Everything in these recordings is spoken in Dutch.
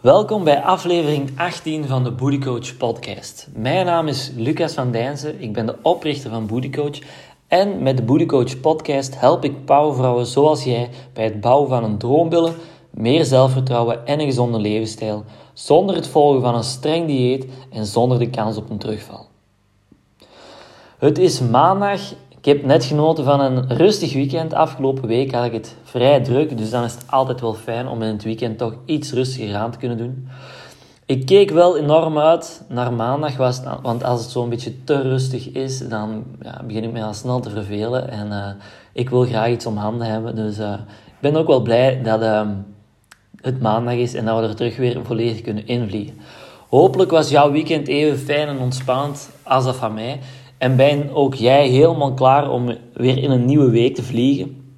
Welkom bij aflevering 18 van de Booty Coach podcast. Mijn naam is Lucas van Dijnsen, ik ben de oprichter van Booty Coach en met de Booty Coach podcast help ik powervrouwen zoals jij bij het bouwen van een droombillen, meer zelfvertrouwen en een gezonde levensstijl, zonder het volgen van een streng dieet en zonder de kans op een terugval. Het is maandag ik heb net genoten van een rustig weekend. Afgelopen week had ik het vrij druk, dus dan is het altijd wel fijn om in het weekend toch iets rustiger aan te kunnen doen. Ik keek wel enorm uit naar maandag, want als het zo'n beetje te rustig is, dan ja, begin ik me al snel te vervelen. En uh, ik wil graag iets om handen hebben, dus uh, ik ben ook wel blij dat uh, het maandag is en dat we er terug weer volledig kunnen invliegen. Hopelijk was jouw weekend even fijn en ontspannend als dat van mij. En ben ook jij helemaal klaar om weer in een nieuwe week te vliegen.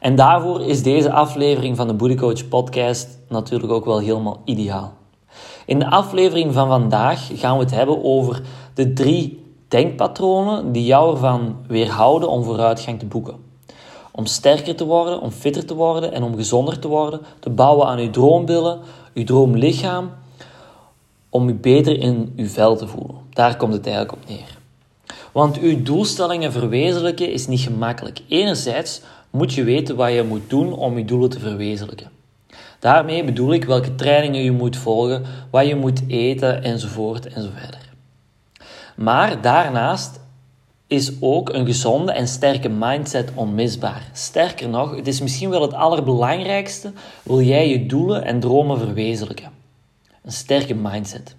En daarvoor is deze aflevering van de Booty Coach podcast natuurlijk ook wel helemaal ideaal. In de aflevering van vandaag gaan we het hebben over de drie denkpatronen die jou ervan weerhouden om vooruitgang te boeken. Om sterker te worden, om fitter te worden en om gezonder te worden, te bouwen aan uw droombillen, uw droomlichaam, om u beter in uw vel te voelen. Daar komt het eigenlijk op neer. Want uw doelstellingen verwezenlijken is niet gemakkelijk. Enerzijds moet je weten wat je moet doen om je doelen te verwezenlijken. Daarmee bedoel ik welke trainingen je moet volgen, wat je moet eten enzovoort enzoverder. Maar daarnaast is ook een gezonde en sterke mindset onmisbaar. Sterker nog, het is misschien wel het allerbelangrijkste wil jij je doelen en dromen verwezenlijken. Een sterke mindset.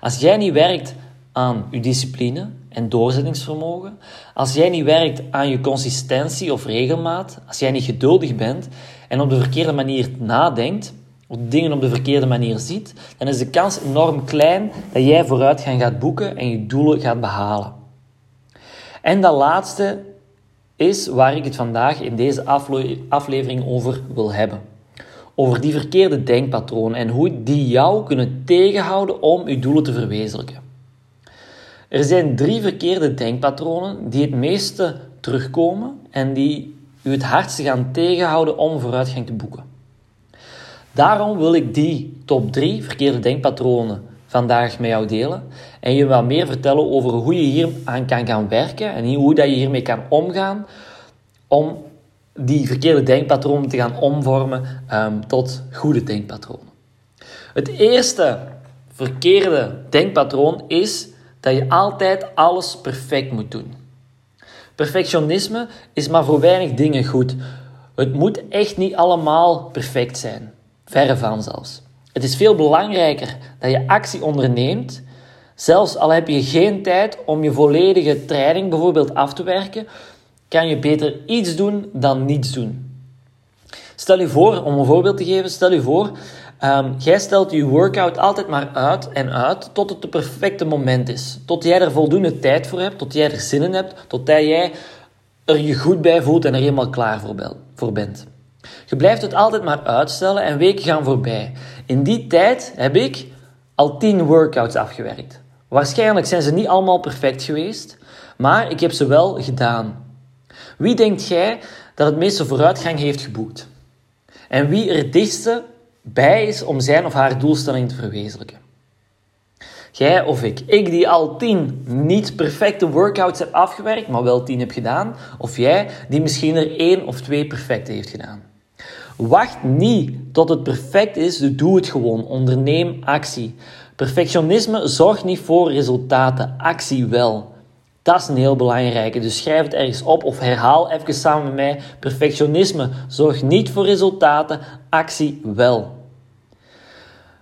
Als jij niet werkt aan je discipline en doorzettingsvermogen, als jij niet werkt aan je consistentie of regelmaat, als jij niet geduldig bent en op de verkeerde manier nadenkt, of dingen op de verkeerde manier ziet, dan is de kans enorm klein dat jij vooruitgang gaat boeken en je doelen gaat behalen. En dat laatste is waar ik het vandaag in deze aflevering over wil hebben. Over die verkeerde denkpatronen en hoe die jou kunnen tegenhouden om je doelen te verwezenlijken. Er zijn drie verkeerde denkpatronen die het meeste terugkomen en die u het hardste gaan tegenhouden om vooruitgang te boeken. Daarom wil ik die top drie verkeerde denkpatronen vandaag met jou delen en je wat meer vertellen over hoe je hier aan kan gaan werken en hoe dat je hiermee kan omgaan om die verkeerde denkpatronen te gaan omvormen um, tot goede denkpatronen. Het eerste verkeerde denkpatroon is dat je altijd alles perfect moet doen. Perfectionisme is maar voor weinig dingen goed. Het moet echt niet allemaal perfect zijn. Verre van zelfs. Het is veel belangrijker dat je actie onderneemt, zelfs al heb je geen tijd om je volledige training bijvoorbeeld af te werken, kan je beter iets doen dan niets doen. Stel je voor, om een voorbeeld te geven, stel je voor Um, jij stelt je workout altijd maar uit en uit tot het de perfecte moment is. Tot jij er voldoende tijd voor hebt, tot jij er zin in hebt, tot jij er je goed bij voelt en er helemaal klaar voor bent. Je blijft het altijd maar uitstellen en weken gaan voorbij. In die tijd heb ik al 10 workouts afgewerkt. Waarschijnlijk zijn ze niet allemaal perfect geweest, maar ik heb ze wel gedaan. Wie denkt jij dat het meeste vooruitgang heeft geboekt? En wie er het dichtste bij is om zijn of haar doelstelling te verwezenlijken. Jij of ik. Ik die al tien niet perfecte workouts heb afgewerkt, maar wel tien heb gedaan. Of jij die misschien er één of twee perfecte heeft gedaan. Wacht niet tot het perfect is, doe het gewoon. Onderneem actie. Perfectionisme zorgt niet voor resultaten, actie wel. Dat is een heel belangrijke. Dus schrijf het ergens op of herhaal even samen met mij. Perfectionisme zorgt niet voor resultaten, actie wel.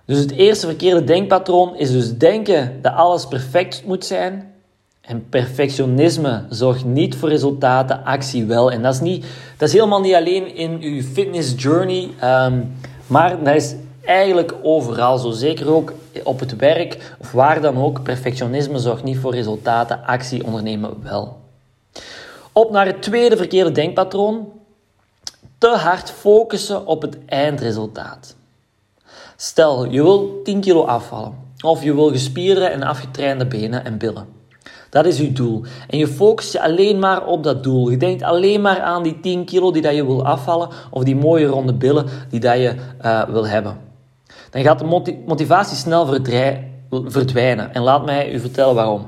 Dus het eerste verkeerde denkpatroon is dus denken dat alles perfect moet zijn. En perfectionisme zorgt niet voor resultaten, actie wel. En dat is, niet, dat is helemaal niet alleen in uw fitness journey, um, maar dat is eigenlijk overal zo. Zeker ook op het werk of waar dan ook. Perfectionisme zorgt niet voor resultaten, actie ondernemen wel. Op naar het tweede verkeerde denkpatroon. Te hard focussen op het eindresultaat. Stel, je wil 10 kilo afvallen. Of je wil gespierde en afgetrainde benen en billen. Dat is je doel. En je focust je alleen maar op dat doel. Je denkt alleen maar aan die 10 kilo die dat je wil afvallen. Of die mooie ronde billen die dat je uh, wil hebben. Dan gaat de motivatie snel verdwijnen. En laat mij u vertellen waarom.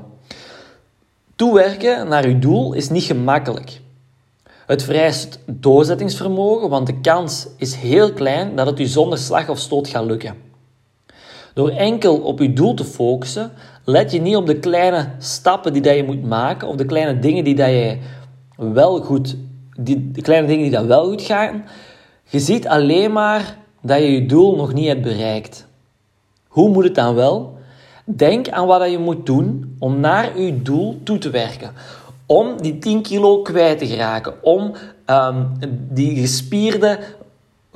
Toewerken naar uw doel is niet gemakkelijk. Het vereist doorzettingsvermogen, want de kans is heel klein dat het u zonder slag of stoot gaat lukken. Door enkel op uw doel te focussen, let je niet op de kleine stappen die dat je moet maken of de kleine dingen die dat je wel goed, die, de kleine dingen die dat wel goed gaan. Je ziet alleen maar dat je je doel nog niet hebt bereikt. Hoe moet het dan wel? Denk aan wat je moet doen om naar je doel toe te werken. Om die 10 kilo kwijt te geraken. Om um, die gespierde,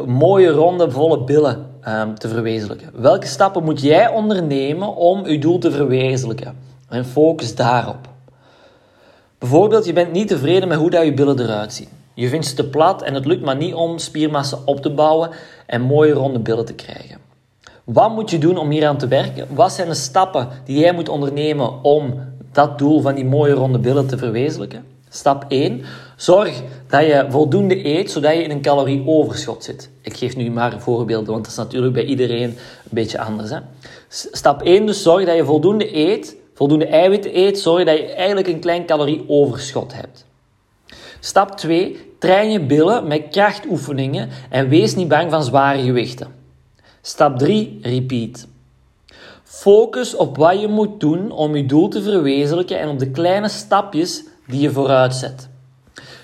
mooie, ronde, volle billen um, te verwezenlijken. Welke stappen moet jij ondernemen om je doel te verwezenlijken? En focus daarop. Bijvoorbeeld, je bent niet tevreden met hoe dat je billen eruit zien. Je vindt ze te plat en het lukt maar niet om spiermassa op te bouwen en mooie ronde billen te krijgen. Wat moet je doen om hier aan te werken? Wat zijn de stappen die jij moet ondernemen om dat doel van die mooie ronde billen te verwezenlijken? Stap 1. Zorg dat je voldoende eet, zodat je in een calorieoverschot zit. Ik geef nu maar voorbeelden, want dat is natuurlijk bij iedereen een beetje anders. Hè? Stap 1 dus zorg dat je voldoende eet, voldoende eiwitten eet, zorg dat je eigenlijk een klein calorieoverschot hebt. Stap 2. Train je billen met krachtoefeningen en wees niet bang van zware gewichten. Stap 3. Repeat. Focus op wat je moet doen om je doel te verwezenlijken en op de kleine stapjes die je vooruit zet.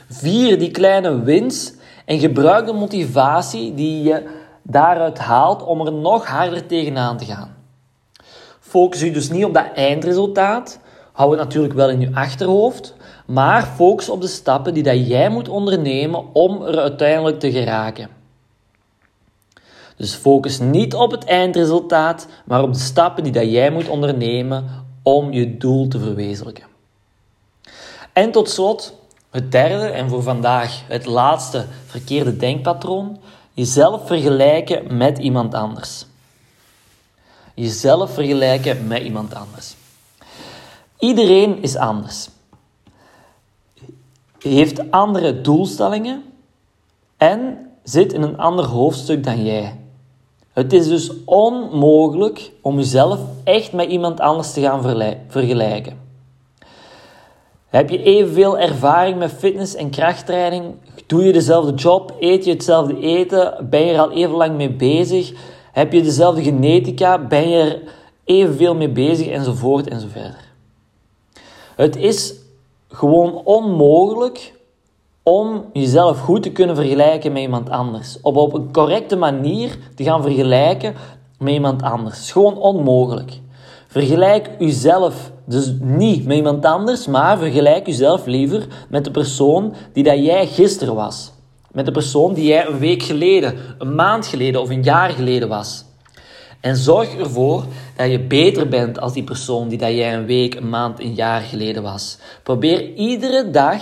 Vier die kleine wins en gebruik de motivatie die je daaruit haalt om er nog harder tegenaan te gaan. Focus je dus niet op dat eindresultaat. Hou het natuurlijk wel in je achterhoofd. Maar focus op de stappen die dat jij moet ondernemen om er uiteindelijk te geraken. Dus focus niet op het eindresultaat, maar op de stappen die dat jij moet ondernemen om je doel te verwezenlijken. En tot slot, het derde en voor vandaag het laatste verkeerde denkpatroon: jezelf vergelijken met iemand anders. Jezelf vergelijken met iemand anders. Iedereen is anders. Heeft andere doelstellingen en zit in een ander hoofdstuk dan jij. Het is dus onmogelijk om jezelf echt met iemand anders te gaan vergelijken. Heb je evenveel ervaring met fitness en krachttraining? Doe je dezelfde job? Eet je hetzelfde eten? Ben je er al even lang mee bezig? Heb je dezelfde genetica? Ben je er evenveel mee bezig? Enzovoort enzoverder. Het is gewoon onmogelijk om jezelf goed te kunnen vergelijken met iemand anders. Of op een correcte manier te gaan vergelijken met iemand anders. Gewoon onmogelijk. Vergelijk jezelf dus niet met iemand anders, maar vergelijk jezelf liever met de persoon die dat jij gisteren was. Met de persoon die jij een week geleden, een maand geleden of een jaar geleden was. En zorg ervoor dat je beter bent als die persoon die dat jij een week, een maand, een jaar geleden was. Probeer iedere dag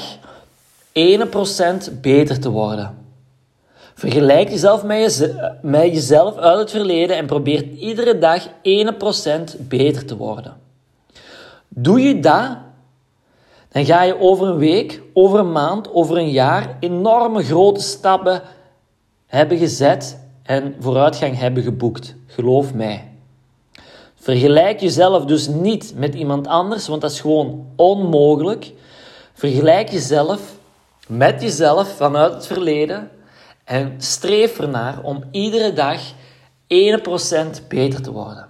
1% beter te worden. Vergelijk jezelf met, met jezelf uit het verleden en probeer iedere dag 1% beter te worden. Doe je dat, dan ga je over een week, over een maand, over een jaar enorme grote stappen hebben gezet en vooruitgang hebben geboekt. Geloof mij. Vergelijk jezelf dus niet met iemand anders, want dat is gewoon onmogelijk. Vergelijk jezelf met jezelf vanuit het verleden en streef ernaar om iedere dag 1% beter te worden.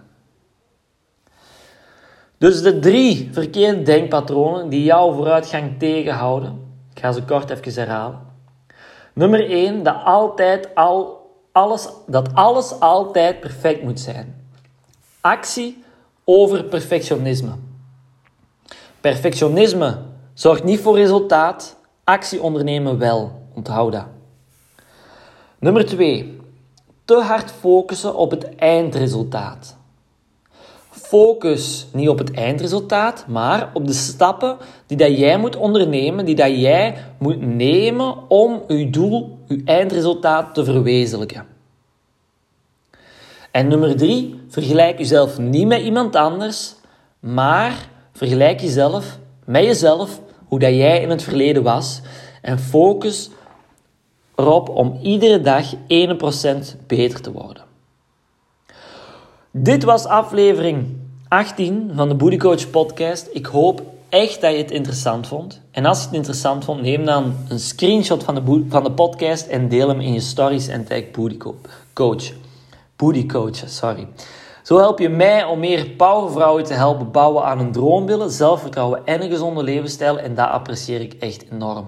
Dus de drie verkeerde denkpatronen die jouw vooruitgang tegenhouden. Ik ga ze kort even herhalen. Nummer 1, dat, altijd al, alles, dat alles altijd perfect moet zijn. Actie over perfectionisme. Perfectionisme zorgt niet voor resultaat, actie ondernemen wel. Onthoud dat. Nummer 2. Te hard focussen op het eindresultaat. Focus niet op het eindresultaat, maar op de stappen die dat jij moet ondernemen, die dat jij moet nemen om je doel, je eindresultaat te verwezenlijken. En nummer drie, vergelijk jezelf niet met iemand anders, maar vergelijk jezelf met jezelf, hoe dat jij in het verleden was, en focus erop om iedere dag 1% beter te worden. Dit was aflevering 18 van de Booty Coach podcast. Ik hoop echt dat je het interessant vond. En als je het interessant vond, neem dan een screenshot van de, van de podcast en deel hem in je stories en tag Booty Coach. Booty Coach, sorry. Zo help je mij om meer powervrouwen te helpen bouwen aan een droombeelden, zelfvertrouwen en een gezonde levensstijl. En dat apprecieer ik echt enorm.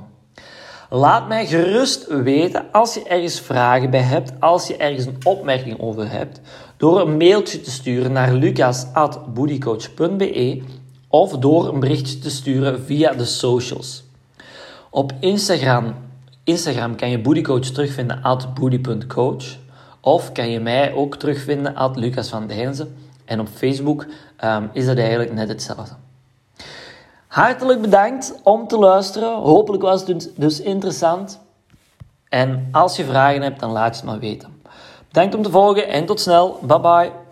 Laat mij gerust weten als je ergens vragen bij hebt, als je ergens een opmerking over hebt, door een mailtje te sturen naar lucas.boodycoach.be of door een berichtje te sturen via de socials. Op Instagram, Instagram kan je Boodycoach terugvinden at booty.coach of kan je mij ook terugvinden at Lucas van Dijnzen. En op Facebook um, is dat eigenlijk net hetzelfde. Hartelijk bedankt om te luisteren. Hopelijk was het dus interessant. En als je vragen hebt, dan laat het maar weten. Bedankt om te volgen en tot snel. Bye bye.